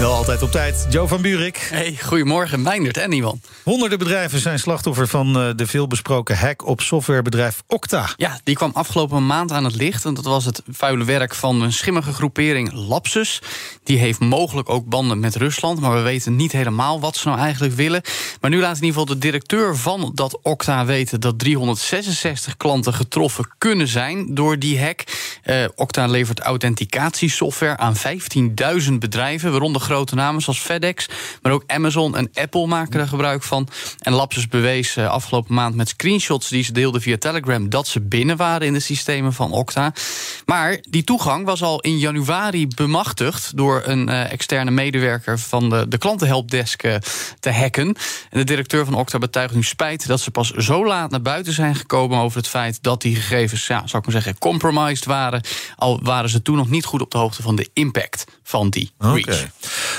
Wel altijd op tijd. Joe van Buurik. Hey, goedemorgen, Meindert en iemand. Honderden bedrijven zijn slachtoffer van eh, de veelbesproken hack op softwarebedrijf Okta. Ja, die kwam afgelopen maand aan het licht. En dat was het vuile werk van een schimmige groepering Lapsus. Die heeft mogelijk ook banden met Rusland. Maar we weten niet helemaal wat ze nou eigenlijk willen. Maar nu laat in ieder geval de directeur van dat Okta weten dat 366 klanten getroffen kunnen zijn door die hack. Uh, Okta levert authenticatiesoftware aan 15.000 bedrijven, waaronder grote namen zoals FedEx, maar ook Amazon en Apple maken er gebruik van. En Lapsus bewees uh, afgelopen maand met screenshots die ze deelden via Telegram dat ze binnen waren in de systemen van Okta. Maar die toegang was al in januari bemachtigd door een uh, externe medewerker van de, de klantenhelpdesk te hacken. En de directeur van Okta betuigt nu spijt dat ze pas zo laat naar buiten zijn gekomen over het feit dat die gegevens, ja, zou ik maar zeggen, compromised waren. Al waren ze toen nog niet goed op de hoogte van de impact van die breach. Okay.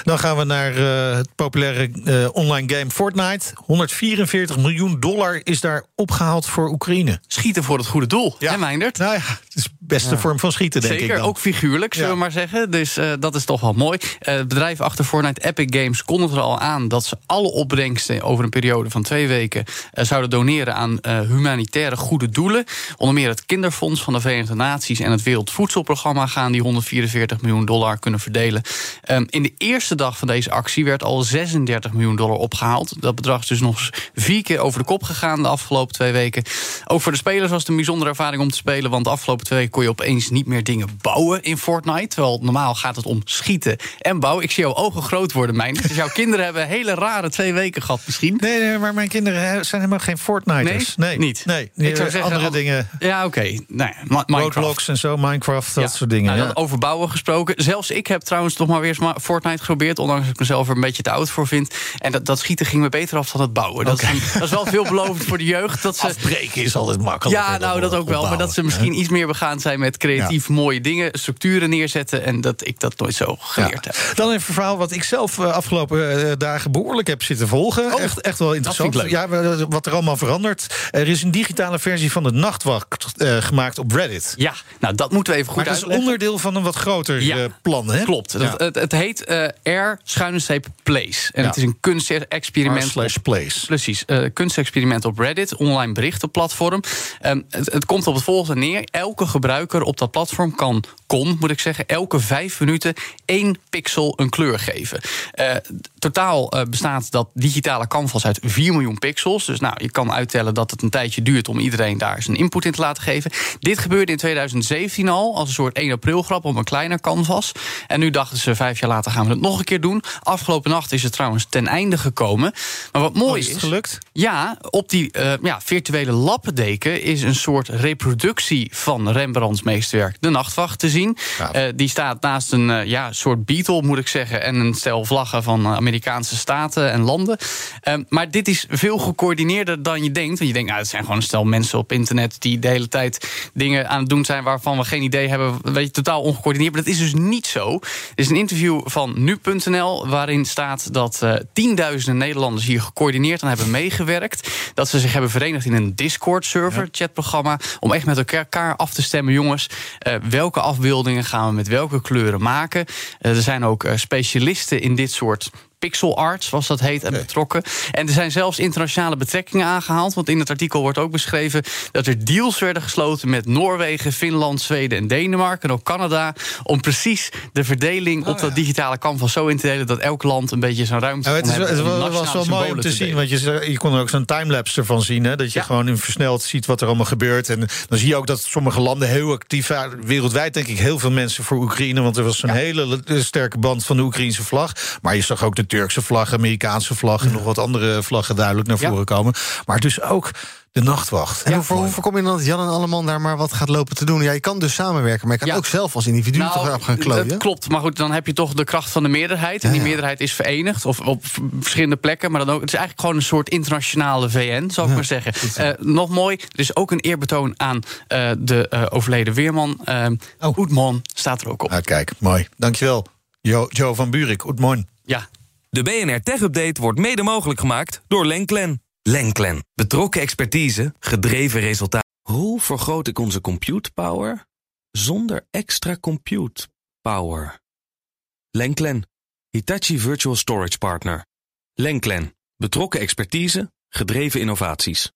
Dan gaan we naar uh, het populaire uh, online game Fortnite. 144 miljoen dollar is daar opgehaald voor Oekraïne. Schieten voor het goede doel, ja. hè Meindert? Nou ja, het is beste vorm van schieten, denk Zeker, ik. Zeker, ook figuurlijk, zullen we maar zeggen. Dus uh, dat is toch wel mooi. het bedrijf achter Fortnite, Epic Games, kondigde er al aan... dat ze alle opbrengsten over een periode van twee weken... zouden doneren aan humanitaire goede doelen. Onder meer het Kinderfonds van de Verenigde Naties... en het Wereldvoedselprogramma gaan die 144 miljoen dollar kunnen verdelen. Um, in de eerste dag van deze actie werd al 36 miljoen dollar opgehaald. Dat bedrag is dus nog vier keer over de kop gegaan de afgelopen twee weken. Ook voor de spelers was het een bijzondere ervaring om te spelen... want de afgelopen twee weken kon je opeens niet meer dingen bouwen in Fortnite. Terwijl normaal gaat het om schieten en bouwen. Ik zie jouw ogen groot worden, mijn. Dus jouw kinderen hebben hele rare twee weken gehad misschien. Nee, nee maar mijn kinderen zijn helemaal geen Fortniters. Nee, nee. niet. Nee, ik zou zeggen, andere al... dingen. Ja, oké. Okay. Nou ja, Roblox en zo, Minecraft, dat ja. soort dingen. Nou, ja. Over bouwen gesproken. Zelfs ik heb trouwens toch maar weer eens Fortnite geprobeerd... ondanks dat ik mezelf er een beetje te oud voor vind. En dat, dat schieten ging me beter af dan het bouwen. Dat, is, dat is wel veelbelovend voor de jeugd. Dat ze, Afbreken is altijd makkelijk. Ja, nou, dat ook wel. Maar dat ze misschien iets meer begaan zijn met creatief ja. mooie dingen... structuren neerzetten en dat ik dat nooit zo geleerd ja. heb. Dan even een verhaal wat ik zelf uh, afgelopen uh, dagen behoorlijk heb zitten volgen. Oh, echt, echt wel interessant. Ja, wat er allemaal verandert. Er is een digitale versie van de Nachtwacht uh, gemaakt op Reddit. Ja, nou dat moeten we even goed maar dat is onderdeel van een wat groter ja, plan, hè? Klopt. Dat, het, het, heet Air schuine streep Place. En het is een kunstexperiment. slash place. Precies. Uh, kunstexperiment op Reddit, online berichtenplatform. Um, het, komt op het volgende neer. Elke gebruiker op dat platform kan, kon moet ik zeggen, elke vijf minuten één pixel een kleur geven. Uh, totaal uh, bestaat dat digitale canvas uit 4 miljoen pixels. Dus nou, je kan uittellen dat het een tijdje duurt om iedereen daar zijn input in te laten geven. Dit gebeurde in 2017 al, als een soort 1 april grap op een kleiner canvas. En nu dachten ze, vijf jaar later gaan we het nog een keer doen. Afgelopen nacht is het trouwens ten einde gekomen. Maar wat mooi oh, is, is, het gelukt? Ja, op die uh, ja, virtuele lappendeken is een soort reproductie van Rembrandts meesterwerk, De Nachtwacht, te zien. Ja. Uh, die staat naast een ja, soort Beatle, moet ik zeggen, en een stel vlaggen van Amerikaanse staten en landen. Uh, maar dit is veel gecoördineerder dan je denkt. Want je denkt, nou, het zijn gewoon een stel mensen op internet die de hele tijd dingen aan het doen zijn waarvan we geen idee hebben. Weet je, totaal ongecoördineerd. Maar dat is dus niet zo. Er is een interview van nu.nl waarin staat dat uh, tienduizenden Nederlanders hier gecoördineerd aan hebben meegewerkt. Dat ze zich hebben verenigd in een Discord-server, ja. chatprogramma, om echt met elkaar af te stemmen. Jongens, uh, welke afbeeldingen gaan we met welke kleuren maken? Uh, er zijn ook specialisten in dit soort pixel art, zoals dat heet, en betrokken. En er zijn zelfs internationale betrekkingen aangehaald. Want in het artikel wordt ook beschreven dat er deals werden gesloten met Noorwegen, Finland, Zweden en Denemarken. En ook Canada. Om precies de verdeling oh, op dat ja. digitale canvas zo in te delen dat elk land een beetje zo'n ruimte ja, het is. Het was, was wel mooi om te, te zien. Want je, je kon er ook zo'n timelapse ervan zien. Hè, dat je ja. gewoon in versneld ziet wat er allemaal gebeurt. En dan zie je ook dat sommige landen heel actief waren. Wereldwijd denk ik heel veel mensen voor Oekraïne. Want er was zo'n hele sterke band van de Oekraïnse vlag. Maar je zag ook de Turkse vlag, Amerikaanse vlag... en ja. nog wat andere vlaggen duidelijk naar voren ja. komen. Maar dus ook de nachtwacht. En ja, hoe, hoe voorkom je dan dat Jan en Alleman daar maar wat gaat lopen te doen? Ja, je kan dus samenwerken, maar je kan ja. ook zelf als individu nou, toch gaan klooien. Dat klopt, maar goed, dan heb je toch de kracht van de meerderheid. En die meerderheid is verenigd, of op verschillende plekken. Maar dan ook, het is eigenlijk gewoon een soort internationale VN, zou ik maar zeggen. Uh, nog mooi, er is ook een eerbetoon aan uh, de uh, overleden weerman. Uh, oh. Staat er ook op. Ah, kijk, mooi. Dankjewel. Jo, Joe van Buurik, goedemorgen. Ja. De BNR Tech Update wordt mede mogelijk gemaakt door Lenklen. Lenklen. Betrokken expertise, gedreven resultaten. Hoe vergroot ik onze compute power zonder extra compute power? Lenklen. Hitachi Virtual Storage Partner. Lenklen. Betrokken expertise, gedreven innovaties.